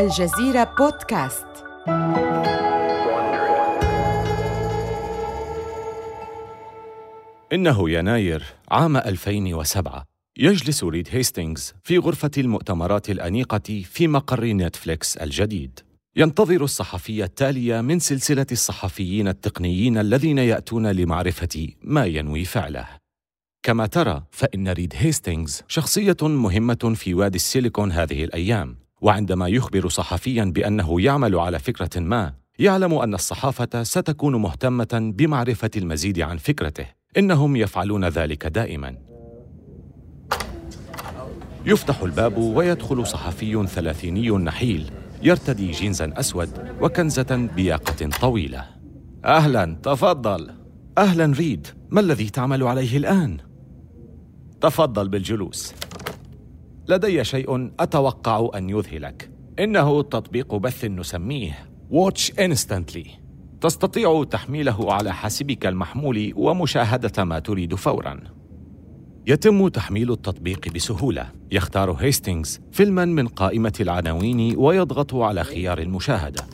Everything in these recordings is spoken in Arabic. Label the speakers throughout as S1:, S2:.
S1: الجزيرة بودكاست.
S2: إنه يناير عام 2007 يجلس ريد هيستينغز في غرفة المؤتمرات الأنيقة في مقر نتفليكس الجديد. ينتظر الصحفي التالي من سلسلة الصحفيين التقنيين الذين يأتون لمعرفة ما ينوي فعله. كما ترى فإن ريد هيستينغز شخصية مهمة في وادي السيليكون هذه الأيام. وعندما يخبر صحفيا بأنه يعمل على فكرة ما يعلم أن الصحافة ستكون مهتمة بمعرفة المزيد عن فكرته. إنهم يفعلون ذلك دائما. يفتح الباب ويدخل صحفي ثلاثيني نحيل يرتدي جينزا أسود وكنزة بياقة طويلة. أهلا تفضل. أهلا ريد. ما الذي تعمل عليه الآن؟ تفضل بالجلوس. لدي شيء أتوقع أن يذهلك. إنه تطبيق بث نسميه Watch Instantly تستطيع تحميله على حاسبك المحمول ومشاهدة ما تريد فوراً. يتم تحميل التطبيق بسهولة. يختار هيستينغز فيلما من قائمة العناوين ويضغط على خيار المشاهدة.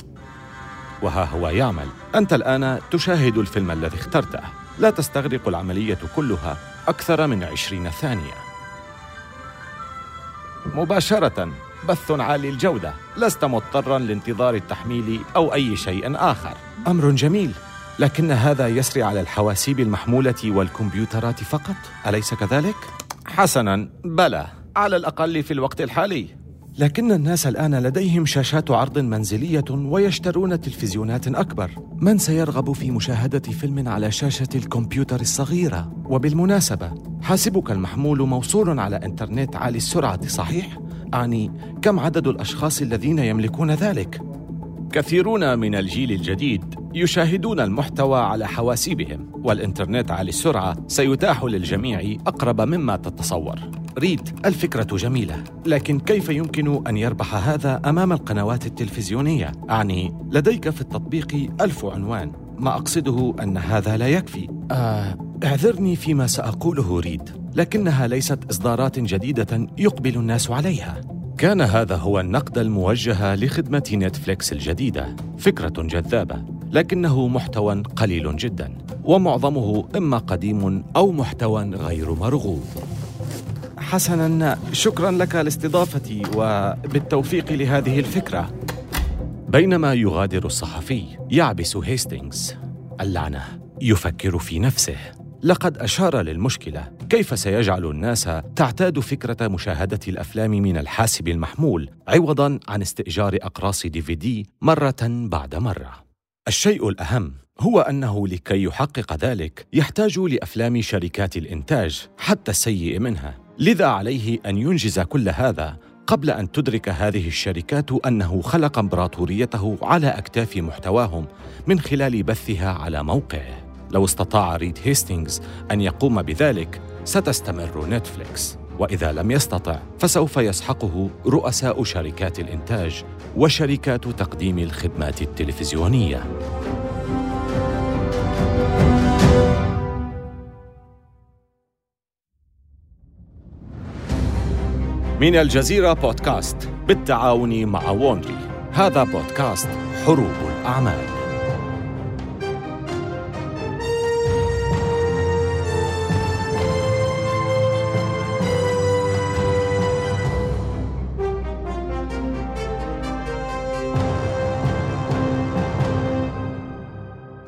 S2: وها هو يعمل. أنت الآن تشاهد الفيلم الذي اخترته. لا تستغرق العملية كلها أكثر من عشرين ثانية. مباشرة بث عالي الجودة. لست مضطرا لانتظار التحميل أو أي شيء آخر. أمر جميل لكن هذا يسري على الحواسيب المحمولة والكمبيوترات فقط. أليس كذلك؟ حسنا بلى. على الأقل في الوقت الحالي. لكن الناس الآن لديهم شاشات عرض منزلية ويشترون تلفزيونات أكبر. من سيرغب في مشاهدة فيلم على شاشة الكمبيوتر الصغيرة؟ وبالمناسبة حاسبك المحمول موصول على إنترنت عالي السرعة صحيح؟ أعني كم عدد الأشخاص الذين يملكون ذلك؟ كثيرون من الجيل الجديد يشاهدون المحتوى على حواسيبهم والإنترنت عالي السرعة سيتاح للجميع أقرب مما تتصور ريد الفكرة جميلة لكن كيف يمكن أن يربح هذا أمام القنوات التلفزيونية؟ أعني لديك في التطبيق ألف عنوان ما أقصده أن هذا لا يكفي آه اعذرني فيما سأقوله ريد لكنها ليست إصدارات جديدة يقبل الناس عليها. كان هذا هو النقد الموجه لخدمة نتفليكس الجديدة. فكرة جذابة لكنه محتوى قليل جدا ومعظمه إما قديم أو محتوى غير مرغوب. حسنا شكرا لك لاستضافتي وبالتوفيق لهذه الفكرة. بينما يغادر الصحفي يعبس هيستينغز اللعنة يفكر في نفسه. لقد أشار للمشكلة. كيف سيجعل الناس تعتاد فكرة مشاهدة الأفلام من الحاسب المحمول عوضاً عن استئجار أقراص دي في دي مرة بعد مرة؟ الشيء الأهم هو أنه لكي يحقق ذلك يحتاج لأفلام شركات الإنتاج حتى السيء منها. لذا عليه أن ينجز كل هذا قبل أن تدرك هذه الشركات أنه خلق إمبراطوريته على أكتاف محتواهم من خلال بثها على موقعه. لو استطاع ريد هيستينغز أن يقوم بذلك ستستمر نتفليكس. وإذا لم يستطع فسوف يسحقه رؤساء شركات الإنتاج وشركات تقديم الخدمات التلفزيونية. من الجزيرة بودكاست بالتعاون مع Wondery. هذا بودكاست حروب الأعمال.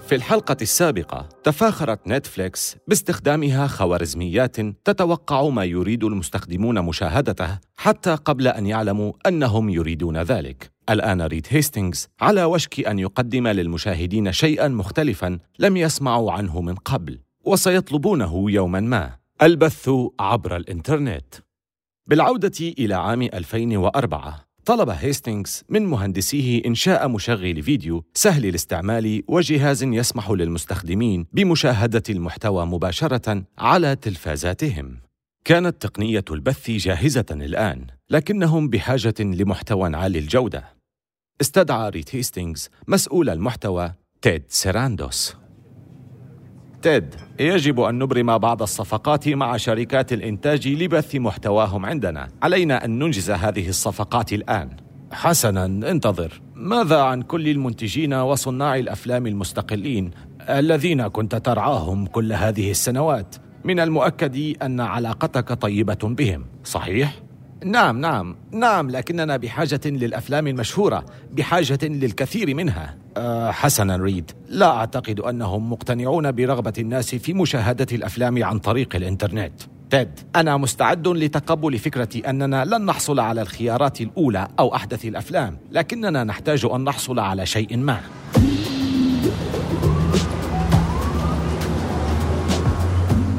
S2: في الحلقة السابقة تفاخرت نتفليكس باستخدامها خوارزميات تتوقع ما يريد المستخدمون مشاهدته حتى قبل أن يعلموا أنهم يريدون ذلك. الآن ريد هيستينغز على وشك أن يقدم للمشاهدين شيئا مختلفا لم يسمعوا عنه من قبل وسيطلبونه يوما ما البث عبر الإنترنت. بالعودة إلى عام 2004 طلب هيستينغز من مهندسيه إنشاء مشغل فيديو سهل الاستعمال وجهاز يسمح للمستخدمين بمشاهدة المحتوى مباشرة على تلفازاتهم. كانت تقنية البث جاهزة الآن، لكنهم بحاجة لمحتوى عالي الجودة. استدعى ريد هيستينغز مسؤول المحتوى تيد سيراندوس. تيد. يجب أن نبرم بعض الصفقات مع شركات الإنتاج لبث محتواهم عندنا. علينا أن ننجز هذه الصفقات الآن. حسنا انتظر. ماذا عن كل المنتجين وصناع الأفلام المستقلين الذين كنت ترعاهم كل هذه السنوات؟ من المؤكد أن علاقتك طيبة بهم. صحيح؟ نعم نعم نعم لكننا بحاجة للأفلام المشهورة بحاجة للكثير منها. أه حسنا ريد لا أعتقد أنهم مقتنعون برغبة الناس في مشاهدة الأفلام عن طريق الإنترنت. تيد أنا مستعد لتقبل فكرة أننا لن نحصل على الخيارات الأولى أو أحدث الأفلام لكننا نحتاج أن نحصل على شيء ما.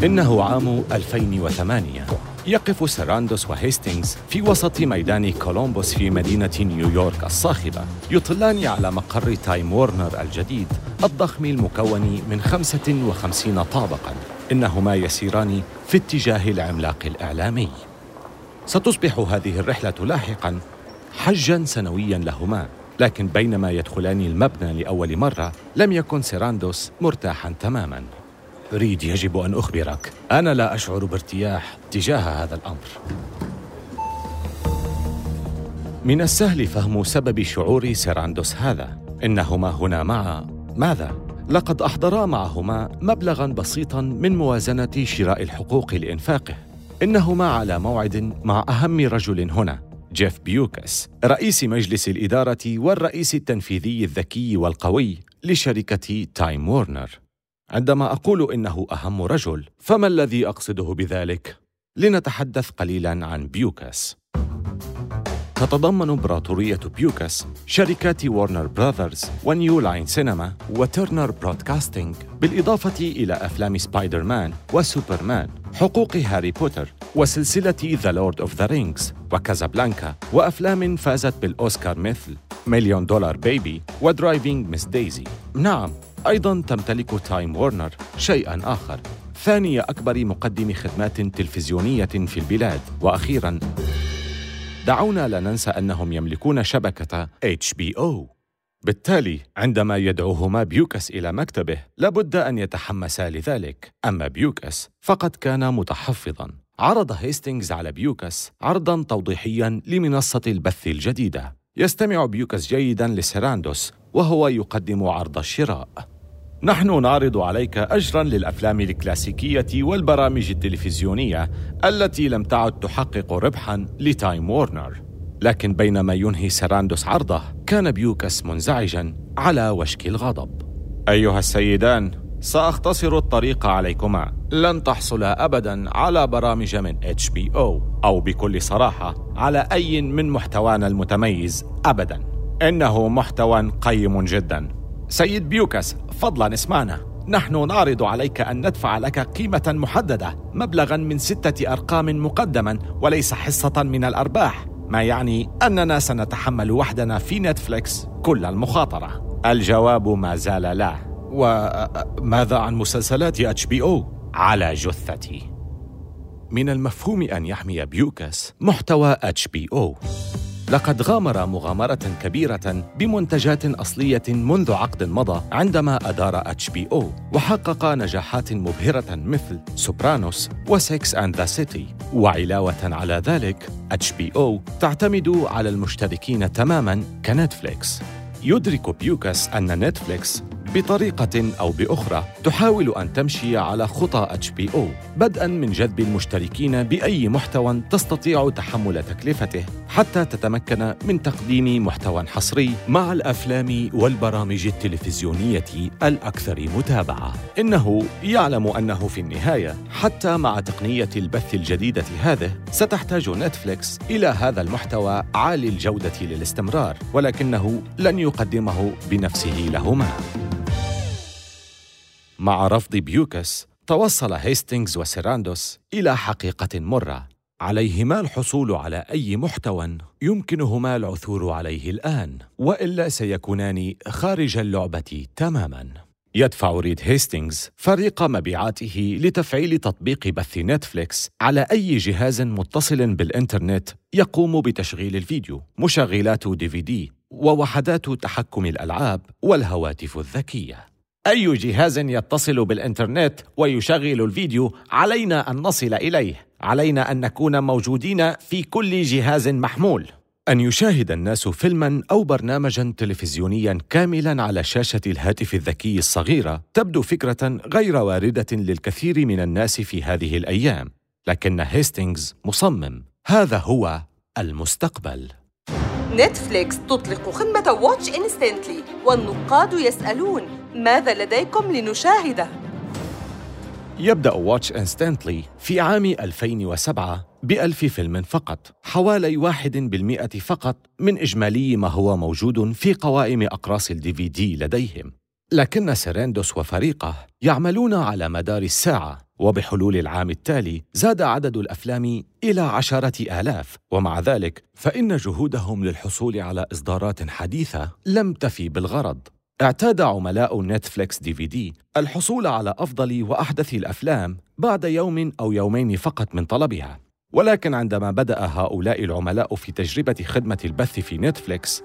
S2: إنه عام 2008 يقف سيراندوس وهيستينغز في وسط ميدان كولومبوس في مدينة نيويورك الصاخبة يطلان على مقر تايم وورنر الجديد الضخم المكون من 55 طابقاً إنهما يسيران في اتجاه العملاق الإعلامي. ستصبح هذه الرحلة لاحقاً حجاً سنوياً لهما لكن بينما يدخلان المبنى لأول مرة لم يكن سيراندوس مرتاحاً تماماً. ريد يجب أن أخبرك. أنا لا أشعر بارتياح تجاه هذا الأمر. من السهل فهم سبب شعور سيراندوس هذا. إنهما هنا مع ماذا؟ لقد أحضرا معهما مبلغا بسيطا من موازنة شراء الحقوق لإنفاقه. إنهما على موعد مع أهم رجل هنا جيف بيوكس رئيس مجلس الإدارة والرئيس التنفيذي الذكي والقوي لشركة تايم وورنر. عندما أقول إنه أهم رجل فما الذي أقصده بذلك؟ لنتحدث قليلا عن بيوكاس. تتضمن إمبراطورية بيوكاس شركات وارنر براذرز ونيو لاين سينما وترنر برودكاستينج بالإضافة إلى أفلام سبايدر مان وسوبرمان حقوق هاري بوتر وسلسلة The Lord of the Rings وكازابلانكا وأفلام فازت بالأوسكار مثل Million Dollar Baby و Driving Miss Daisy نعم أيضا تمتلك تايم وورنر شيئا آخر ثاني أكبر مقدم خدمات تلفزيونية في البلاد. وأخيرا دعونا لا ننسى أنهم يملكون شبكة HBO بالتالي عندما يدعوهما بيوكس إلى مكتبه لابد أن يتحمسا لذلك. أما بيوكس فقد كان متحفظا. عرض هيستينغز على بيوكس عرضا توضيحيا لمنصة البث الجديدة. يستمع بيوكس جيدا لسيراندوس وهو يقدم عرض الشراء. نحن نعرض عليك اجرا للأفلام الكلاسيكية والبرامج التلفزيونية التي لم تعد تحقق ربحا لتايم وورنر. لكن بينما ينهي سيراندوس عرضه كان بيوكس منزعجا على وشك الغضب. أيها السيدان سأختصر الطريق عليكما. لن تحصل ابدا على برامج من HBO أو بكل صراحة على أي من محتوانا المتميز ابدا. إنه محتوى قيم جدا. سيد بيوكس فضلا اسمعنا. نحن نعرض عليك أن ندفع لك قيمة محددة مبلغا من ستة أرقام مقدما وليس حصة من الأرباح. ما يعني أننا سنتحمل وحدنا في نتفليكس كل المخاطرة. الجواب ما زال لا. وماذا عن مسلسلات HBO على جثتي. من المفهوم أن يحمي بيوكس محتوى HBO لقد غامر مغامرة كبيرة بمنتجات أصلية منذ عقد مضى عندما أدار HBO وحقق نجاحات مبهرة مثل Sopranos و Sex and the City وعلاوة على ذلك HBO تعتمد على المشتركين تماما كنتفليكس. يدرك بيوكس أن نتفليكس بطريقة أو بأخرى تحاول أن تمشي على خطى أو بدءا من جذب المشتركين بأي محتوى تستطيع تحمل تكلفته حتى تتمكن من تقديم محتوى حصري مع الأفلام والبرامج التلفزيونية الأكثر متابعة. إنه يعلم أنه في النهاية حتى مع تقنية البث الجديدة هذه ستحتاج نتفليكس إلى هذا المحتوى عالي الجودة للاستمرار ولكنه لن يقدمه بنفسه لهما. مع رفض بيوكس توصل هيستينغز وسيراندوس إلى حقيقة مرة. عليهما الحصول على أي محتوى يمكنهما العثور عليه الآن وإلا سيكونان خارج اللعبة تماماً. يدفع ريد هيستينغز فريق مبيعاته لتفعيل تطبيق بث نتفليكس على أي جهاز متصل بالإنترنت يقوم بتشغيل الفيديو. مشغلات دي في دي ووحدات تحكم الألعاب والهواتف الذكية. أي جهاز يتصل بالإنترنت ويشغل الفيديو علينا أن نصل إليه. علينا أن نكون موجودين في كل جهاز محمول. أن يشاهد الناس فيلما أو برنامجا تلفزيونيا كاملا على شاشة الهاتف الذكي الصغيرة تبدو فكرة غير واردة للكثير من الناس في هذه الأيام، لكن هيستينغز مصمم، هذا هو المستقبل.
S3: نتفليكس تطلق خدمة Watch Instantly والنقاد يسألون ماذا لديكم لنشاهده؟
S2: يبدأ Watch Instantly في عام 2007 بألف فيلم فقط حوالي واحد بالمئة فقط من إجمالي ما هو موجود في قوائم أقراص الدي في دي لديهم لكن سيريندوس وفريقه يعملون على مدار الساعة وبحلول العام التالي زاد عدد الأفلام إلى عشرة آلاف. ومع ذلك فإن جهودهم للحصول على إصدارات حديثة لم تفي بالغرض. اعتاد عملاء نتفليكس دي في دي الحصول على أفضل وأحدث الأفلام بعد يوم أو يومين فقط من طلبها. ولكن عندما بدأ هؤلاء العملاء في تجربة خدمة البث في نتفليكس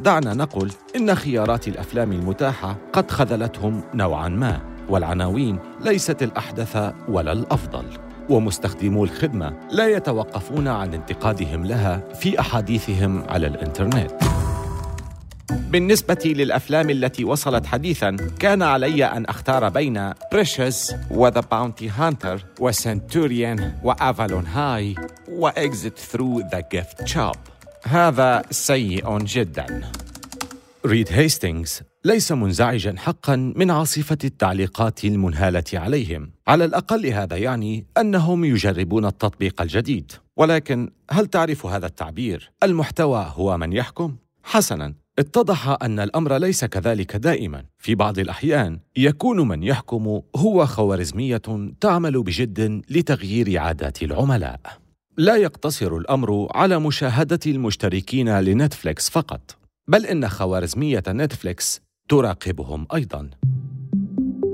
S2: دعنا نقل إن خيارات الأفلام المتاحة قد خذلتهم نوعاً ما. والعناوين ليست الأحدث ولا الأفضل ومستخدمو الخدمة لا يتوقفون عن انتقادهم لها في أحاديثهم على الإنترنت. بالنسبة للأفلام التي وصلت حديثا كان علي أن أختار بين Precious و The Bounty Hunter و Centurion و Avalon High و Exit Through the Gift Shop هذا سيء جدا. ريد هيستينغز ليس منزعجا حقا من عاصفة التعليقات المنهالة عليهم على الأقل هذا يعني أنهم يجربون التطبيق الجديد ولكن هل تعرف هذا التعبير؟ المحتوى هو من يحكم؟ حسنا اتضح أن الأمر ليس كذلك دائما في بعض الأحيان يكون من يحكم هو خوارزمية تعمل بجد لتغيير عادات العملاء لا يقتصر الأمر على مشاهدة المشتركين لنتفليكس فقط بل إن خوارزمية نتفليكس تراقبهم أيضا.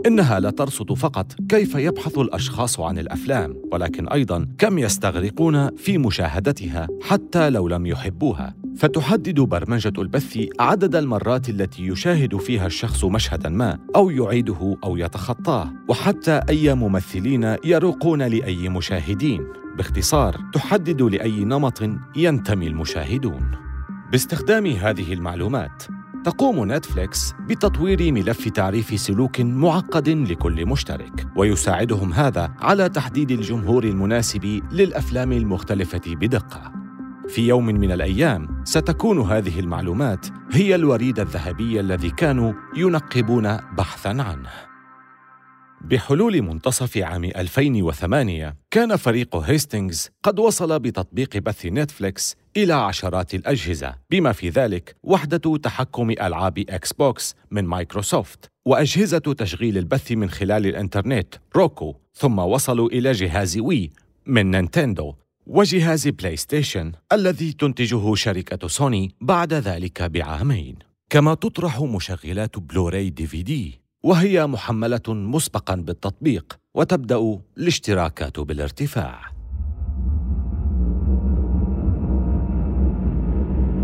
S2: إنها لا ترصد فقط كيف يبحث الأشخاص عن الأفلام ولكن أيضا كم يستغرقون في مشاهدتها حتى لو لم يحبوها. فتحدد برمجة البث عدد المرات التي يشاهد فيها الشخص مشهدا ما أو يعيده أو يتخطاه. وحتى أي ممثلين يروقون لأي مشاهدين. باختصار تحدد لأي نمط ينتمي المشاهدون. باستخدام هذه المعلومات تقوم نتفليكس بتطوير ملف تعريف سلوك معقد لكل مشترك ويساعدهم هذا على تحديد الجمهور المناسب للأفلام المختلفة بدقة. في يوم من الأيام ستكون هذه المعلومات هي الوريد الذهبي الذي كانوا ينقبون بحثا عنه. بحلول منتصف عام 2008 كان فريق هيستينغز قد وصل بتطبيق بث نتفليكس إلى عشرات الأجهزة بما في ذلك وحدة تحكم ألعاب Xbox من مايكروسوفت وأجهزة تشغيل البث من خلال الإنترنت Roku ثم وصلوا إلى جهاز Wii من نينتندو وجهاز PlayStation الذي تنتجه شركة سوني بعد ذلك بعامين. كما تطرح مشغلات بلوراي دي في دي. وهي محملة مسبقا بالتطبيق وتبدأ الاشتراكات بالارتفاع.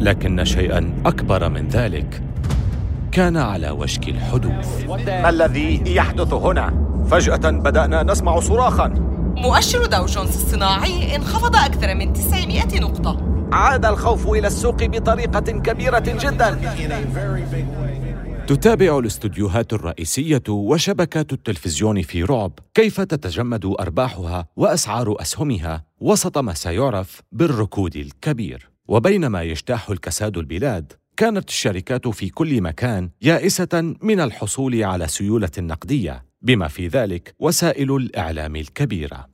S2: لكن شيئا أكبر من ذلك كان على وشك الحدوث.
S4: ما الذي يحدث هنا؟ فجأة بدأنا نسمع صراخا.
S3: مؤشر داو جونز الصناعي انخفض أكثر من 900 نقطة.
S4: عاد الخوف إلى السوق بطريقة كبيرة جدا.
S2: تتابع الاستوديوهات الرئيسية وشبكات التلفزيون في رعب كيف تتجمد أرباحها وأسعار أسهمها وسط ما سيعرف بالركود الكبير. وبينما يجتاح الكساد البلاد كانت الشركات في كل مكان يائسة من الحصول على سيولة نقدية بما في ذلك وسائل الإعلام الكبيرة.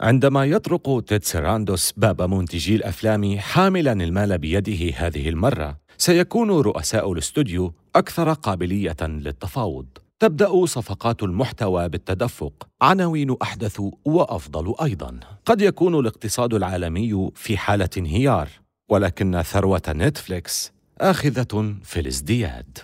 S2: عندما يطرق تيد سيراندوس باب منتجي الأفلام حاملا المال بيده هذه المرة سيكون رؤساء الاستوديو أكثر قابلية للتفاوض. تبدأ صفقات المحتوى بالتدفق. عناوين أحدث وأفضل أيضا. قد يكون الاقتصاد العالمي في حالة انهيار ولكن ثروة نتفليكس آخذة في الازدياد.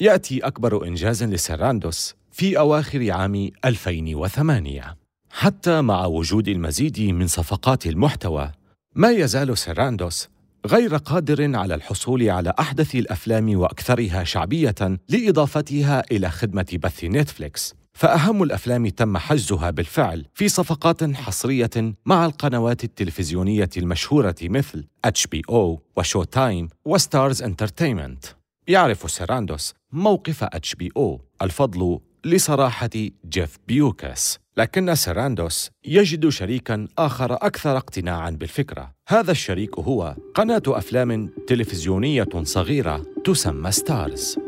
S2: يأتي أكبر إنجاز لسيراندوس في أواخر عام 2008 حتى مع وجود المزيد من صفقات المحتوى ما يزال سيراندوس غير قادر على الحصول على أحدث الأفلام وأكثرها شعبية لإضافتها إلى خدمة بث نتفليكس. فأهم الأفلام تم حجزها بالفعل في صفقات حصرية مع القنوات التلفزيونية المشهورة مثل HBO و Showtime و Starz Entertainment. يعرف سيراندوس موقف HBO الفضل لصراحة جيف بيوكاس لكن سيراندوس يجد شريكا آخر أكثر اقتناعا بالفكرة. هذا الشريك هو قناة أفلام تلفزيونية صغيرة تسمى Starz.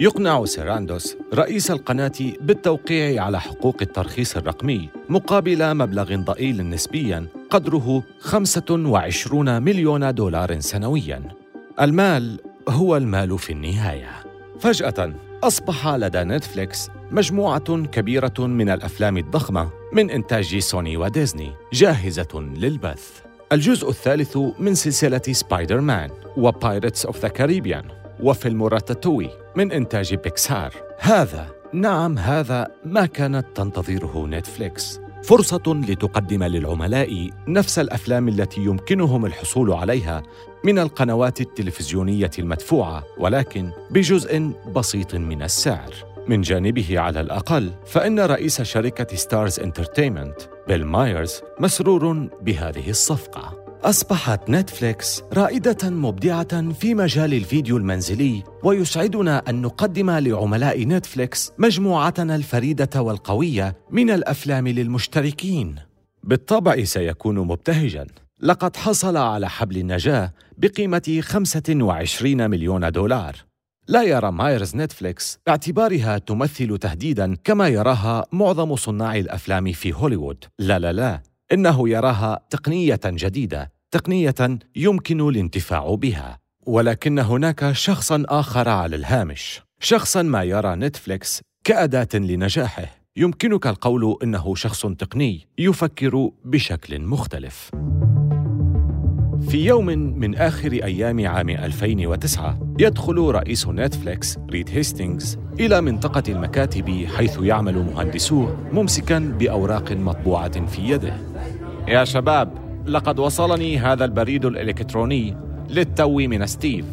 S2: يقنع سيراندوس رئيس القناة بالتوقيع على حقوق الترخيص الرقمي مقابل مبلغ ضئيل نسبيا قدره 25 مليون دولار سنويا. المال هو المال في النهاية. فجأة أصبح لدى نتفليكس مجموعة كبيرة من الأفلام الضخمة من إنتاج سوني وديزني جاهزة للبث. الجزء الثالث من سلسلة سبايدر مان و Pirates of the Caribbean وفيلم Ratatouille من إنتاج بيكسار. هذا نعم هذا ما كانت تنتظره نتفليكس. فرصة لتقدم للعملاء نفس الأفلام التي يمكنهم الحصول عليها من القنوات التلفزيونية المدفوعة ولكن بجزء بسيط من السعر. من جانبه على الأقل فإن رئيس شركة Starz Entertainment بيل مايرز مسرور بهذه الصفقة. أصبحت نتفليكس رائدة مبدعة في مجال الفيديو المنزلي ويسعدنا أن نقدم لعملاء نتفليكس مجموعتنا الفريدة والقوية من الأفلام للمشتركين. بالطبع سيكون مبتهجاً. لقد حصل على حبل النجاة بقيمة 25 مليون دولار. لا يرى مايرز نتفليكس. باعتبارها تمثل تهديدا كما يراها معظم صناع الأفلام في هوليوود. لا لا لا. إنه يراها تقنية جديدة تقنية يمكن الانتفاع بها. ولكن هناك شخصا آخر على الهامش. شخصا ما يرى نتفليكس كأداة لنجاحه. يمكنك القول إنه شخص تقني يفكر بشكل مختلف. في يوم من آخر أيام عام 2009 يدخل رئيس نتفليكس ريد هيستينغز إلى منطقة المكاتب حيث يعمل مهندسوه ممسكا بأوراق مطبوعة في يده.
S4: يا شباب لقد وصلني هذا البريد الإلكتروني للتو من ستيف.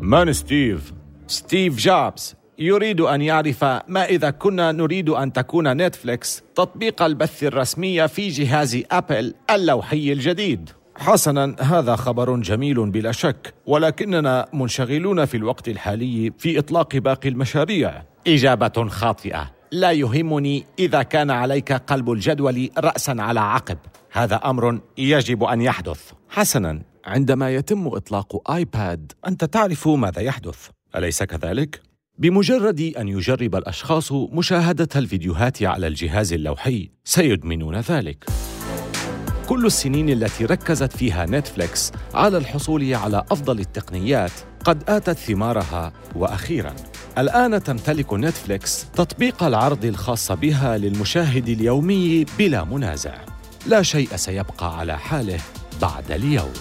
S2: من ستيف؟
S4: ستيف جوبز يريد أن يعرف ما إذا كنا نريد أن تكون نتفليكس تطبيق البث الرسمي في جهاز أبل اللوحي الجديد.
S2: حسنا هذا خبر جميل بلا شك ولكننا منشغلون في الوقت الحالي في إطلاق باقي المشاريع.
S4: إجابة خاطئة. لا يهمني إذا كان عليك قلب الجدول راسا على عقب. هذا أمر يجب أن يحدث.
S2: حسنا عندما يتم إطلاق آيباد أنت تعرف ماذا يحدث. أليس كذلك؟ بمجرد أن يجرب الأشخاص مشاهدة الفيديوهات على الجهاز اللوحي سيدمنون ذلك. كل السنين التي ركزت فيها نتفليكس على الحصول على أفضل التقنيات قد آتت ثمارها. وأخيرا الآن تمتلك نتفليكس تطبيق العرض الخاص بها للمشاهد اليومي بلا منازع. لا شيء سيبقى على حاله بعد اليوم.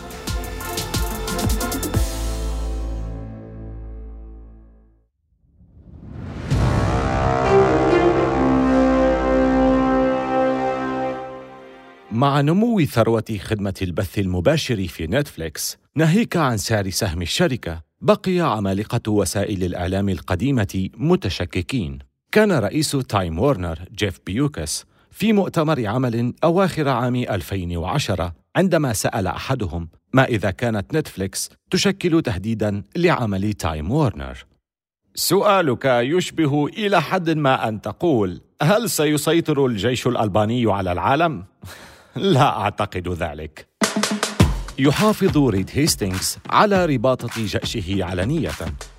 S2: مع نمو ثروة خدمة البث المباشر في نتفليكس ناهيك عن سعر سهم الشركة بقي عمالقة وسائل الإعلام القديمة متشككين كان رئيس تايم وورنر جيف بيوكس في مؤتمر عمل أواخر عام 2010 عندما سأل أحدهم ما إذا كانت نتفليكس تشكل تهديداً لعمل تايم وورنر
S4: سؤالك يشبه إلى حد ما أن تقول هل سيسيطر الجيش الألباني على العالم؟ لا أعتقد ذلك.
S2: يحافظ ريد هيستينغز على رباطة جأشه علنية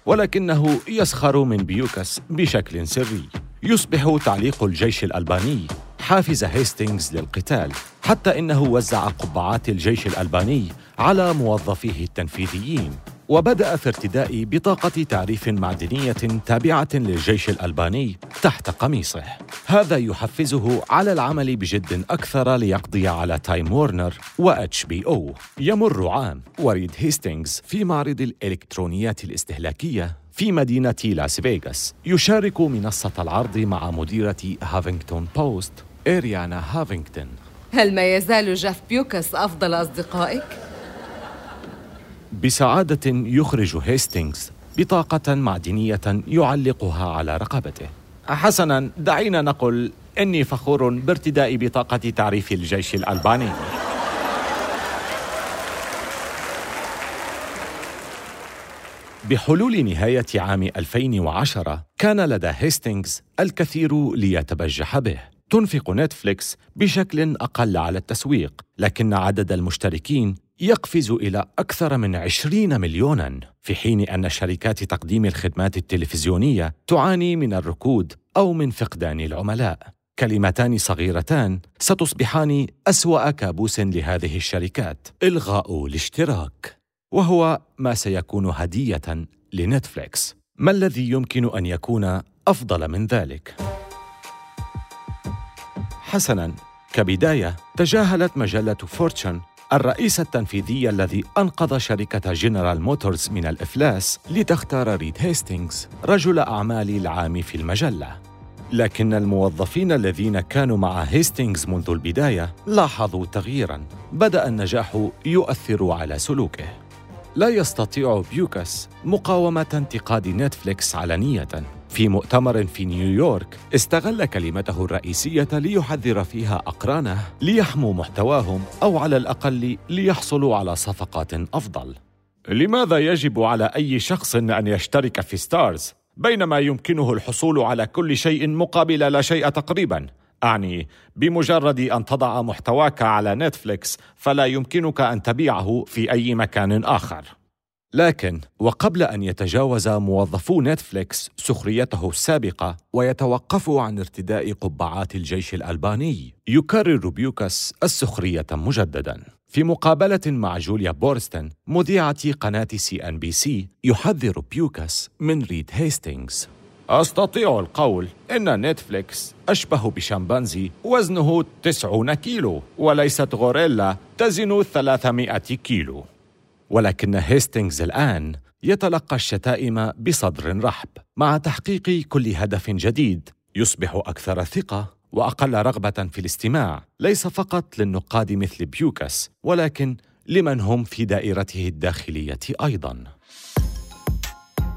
S2: ولكنه يسخر من بيوكس بشكل سري. يصبح تعليق الجيش الألباني حافز هيستينغز للقتال حتى إنه وزع قبعات الجيش الألباني على موظفيه التنفيذيين. وبدأ في ارتداء بطاقة تعريف معدنية تابعة للجيش الألباني تحت قميصه. هذا يحفزه على العمل بجد أكثر ليقضي على تايم وورنر و اتش بي أو يمر عام. وريد هيستينغز في معرض الإلكترونيات الاستهلاكية في مدينة لاس فيغاس. يشارك منصة العرض مع مديرة هافينغتون بوست إريانا هافينغتون.
S3: هل ما يزال جيف بيوكس أفضل أصدقائك؟
S2: بسعادة يخرج هيستينغز بطاقة معدنية يعلقها على رقبته. حسنا دعينا نقل إني فخور بارتداء بطاقة تعريف الجيش الألباني. بحلول نهاية عام 2010 كان لدى هيستينغز الكثير ليتبجح به. تنفق نتفليكس بشكل أقل على التسويق لكن عدد المشتركين يقفز إلى أكثر من 20 مليوناً في حين أن شركات تقديم الخدمات التلفزيونية تعاني من الركود أو من فقدان العملاء. كلمتان صغيرتان ستصبحان أسوأ كابوس لهذه الشركات. إلغاء الاشتراك. وهو ما سيكون هدية لنتفليكس. ما الذي يمكن أن يكون أفضل من ذلك؟ حسناً. كبداية تجاهلت مجلة فورتشن الرئيس التنفيذي الذي أنقذ شركة جنرال موتورز من الإفلاس لتختار ريد هيستينغز رجل أعمال العام في المجلة. لكن الموظفين الذين كانوا مع هيستينغز منذ البداية لاحظوا تغييراً بدأ النجاح يؤثر على سلوكه. لا يستطيع بيوكس مقاومة انتقاد نتفليكس علنية في مؤتمر في نيويورك استغل كلمته الرئيسية ليحذر فيها أقرانه ليحموا محتواهم أو على الأقل ليحصلوا على صفقات أفضل. لماذا يجب على أي شخص أن يشترك في ستارز؟ بينما يمكنه الحصول على كل شيء مقابل لا شيء تقريبا. أعني. بمجرد أن تضع محتواك على نتفليكس فلا يمكنك أن تبيعه في أي مكان آخر. لكن وقبل أن يتجاوز موظفو نتفليكس سخريته السابقة ويتوقفوا عن ارتداء قبعات الجيش الألباني يكرر بيوكس السخرية مجدداً. في مقابلة مع جوليا بورستن مذيعة قناة سي أن بي سي يحذر بيوكس من ريد هيستينغز. أستطيع القول إن نتفليكس أشبه بشمبانزي وزنه 90 كيلو وليست غوريلا تزن 300 كيلو. ولكن هيستينغز الآن يتلقى الشتائم بصدر رحب مع تحقيق كل هدف جديد يصبح أكثر ثقة وأقل رغبة في الاستماع. ليس فقط للنقاد مثل بيوكس ولكن لمن هم في دائرته الداخلية أيضاً.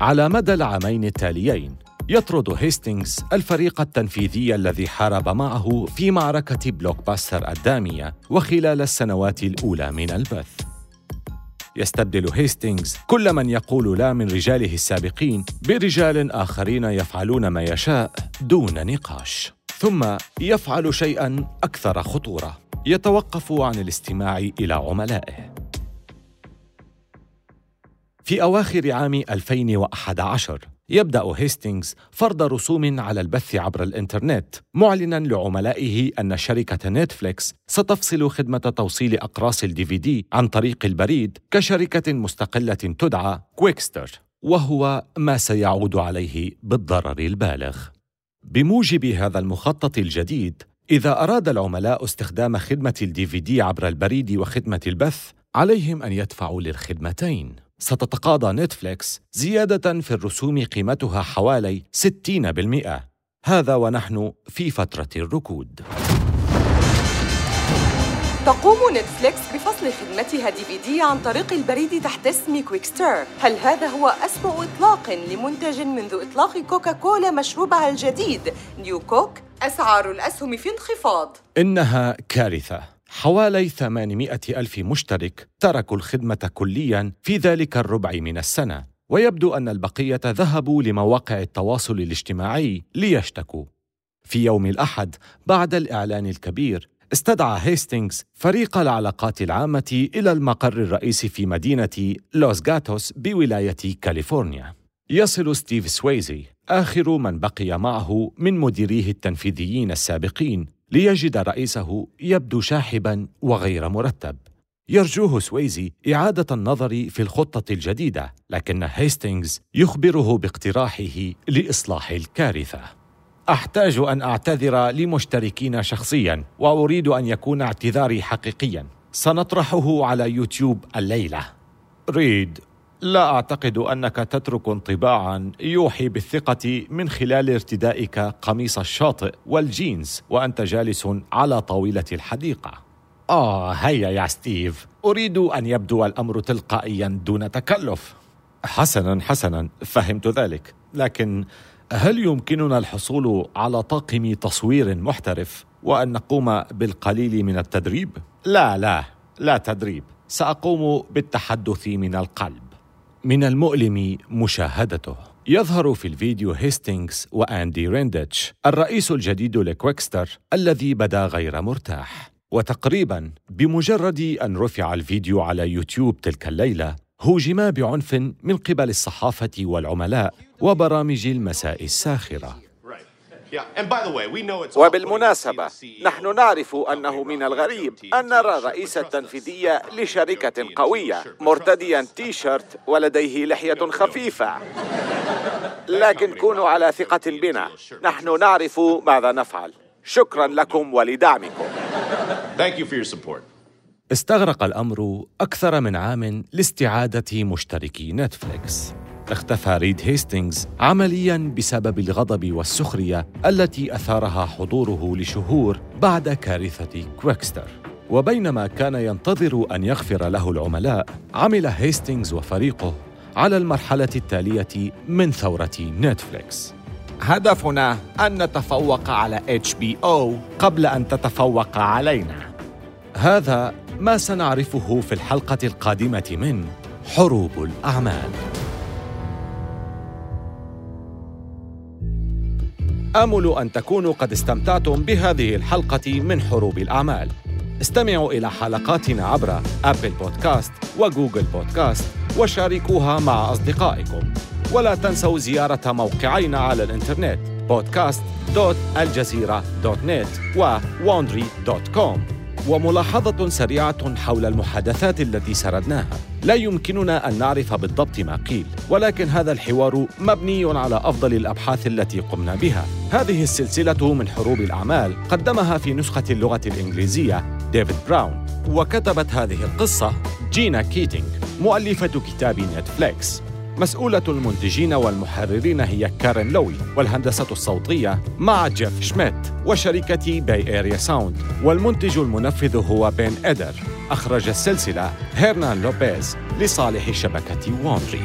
S2: على مدى العامين التاليين يطرد هيستينغز الفريق التنفيذي الذي حارب معه في معركة بلوك باستر الدامية وخلال السنوات الأولى من البث. يستبدل هيستينغز كل من يقول لا من رجاله السابقين برجال آخرين يفعلون ما يشاء دون نقاش. ثم يفعل شيئا أكثر خطورة. يتوقف عن الاستماع إلى عملائه. في أواخر عام 2011 يبدأ هيستينغز فرض رسوم على البث عبر الإنترنت معلنا لعملائه أن شركة نتفليكس ستفصل خدمة توصيل أقراص الدي في دي عن طريق البريد كشركة مستقلة تدعى كويكستر وهو ما سيعود عليه بالضرر البالغ. بموجب هذا المخطط الجديد إذا أراد العملاء استخدام خدمة ال DVD عبر البريد وخدمة البث عليهم أن يدفعوا للخدمتين. ستتقاضى نتفليكس زيادة في الرسوم قيمتها حوالي 60% هذا ونحن في فترة الركود.
S3: تقوم نتفليكس بفصل خدمتها DVD عن طريق البريد تحت اسم Qwikster هل هذا هو أسوأ إطلاق لمنتج منذ إطلاق كوكاكولا مشروبها الجديد؟ New Coke؟ أسعار الأسهم في انخفاض.
S2: إنها كارثة. حوالي 800 ألف مشترك تركوا الخدمة كلياً في ذلك الربع من السنة ويبدو أن البقية ذهبوا لمواقع التواصل الاجتماعي ليشتكوا. في يوم الأحد بعد الإعلان الكبير استدعى هيستينغز فريق العلاقات العامة إلى المقر الرئيسي في مدينة لوس غاتوس بولاية كاليفورنيا. يصل ستيف سويزي آخر من بقي معه من مديريه التنفيذيين السابقين ليجد رئيسه يبدو شاحبا وغير مرتب. يرجوه سويزي إعادة النظر في الخطة الجديدة لكن هيستينغز يخبره باقتراحه لإصلاح الكارثة. أحتاج أن أعتذر للمشتركين شخصيا وأريد أن يكون اعتذاري حقيقيا. سنطرحه على يوتيوب الليلة. ريد. لا أعتقد أنك تترك انطباعا يوحي بالثقة من خلال ارتدائك قميص الشاطئ والجينز وأنت جالس على طاولة الحديقة. آه هيا يا ستيف. أريد أن يبدو الأمر تلقائيا دون تكلف. حسنا حسنا فهمت ذلك. لكن هل يمكننا الحصول على طاقم تصوير محترف وأن نقوم بالقليل من التدريب؟ لا لا لا تدريب. سأقوم بالتحدث من القلب. من المؤلم مشاهدته. يظهر في الفيديو هيستينغز وأندي ريندتش الرئيس الجديد ل Qwikster الذي بدا غير مرتاح. وتقريبا بمجرد أن رفع الفيديو على يوتيوب تلك الليلة هوجما بعنف من قبل الصحافة والعملاء وبرامج المساء الساخرة.
S4: وبالمناسبة نحن نعرف أنه من الغريب أن نرى الرئيس التنفيذي لشركة قوية مرتديا تي شيرت ولديه لحية خفيفة. لكن كونوا على ثقة بنا. نحن نعرف ماذا نفعل. شكرا لكم ولدعمكم.
S2: استغرق الأمر أكثر من عام لاستعادة مشتركي نتفليكس. اختفى ريد هيستينغز عمليا بسبب الغضب والسخرية التي أثارها حضوره لشهور بعد كارثة Qwikster. وبينما كان ينتظر أن يغفر له العملاء عمل هيستينغز وفريقه على المرحلة التالية من ثورة نتفليكس.
S4: هدفنا أن نتفوق على HBO قبل أن تتفوق علينا.
S2: هذا ما سنعرفه في الحلقة القادمة من حروب الأعمال. آمل أن تكونوا قد استمتعتم بهذه الحلقة من حروب الأعمال. استمعوا إلى حلقاتنا عبر أبل بودكاست وجوجل بودكاست وشاركوها مع أصدقائكم. ولا تنسوا زيارة موقعينا على الإنترنت podcast.aljazeera.net و wandry.com وملاحظة سريعة حول المحادثات التي سردناها. لا يمكننا أن نعرف بالضبط ما قيل ولكن هذا الحوار مبني على أفضل الأبحاث التي قمنا بها. هذه السلسلة من حروب الأعمال قدمها في نسخة اللغة الإنجليزية ديفيد براون وكتبت هذه القصة جينا كيتينغ مؤلفة كتاب نتفليكس. مسؤولة المنتجين والمحررين هي كارين لوي والهندسة الصوتية مع جيف شميت وشركة Bay Area Sound. والمنتج المنفذ هو بين إدر. أخرج السلسلة هيرنان لوبيز لصالح شبكة Wondery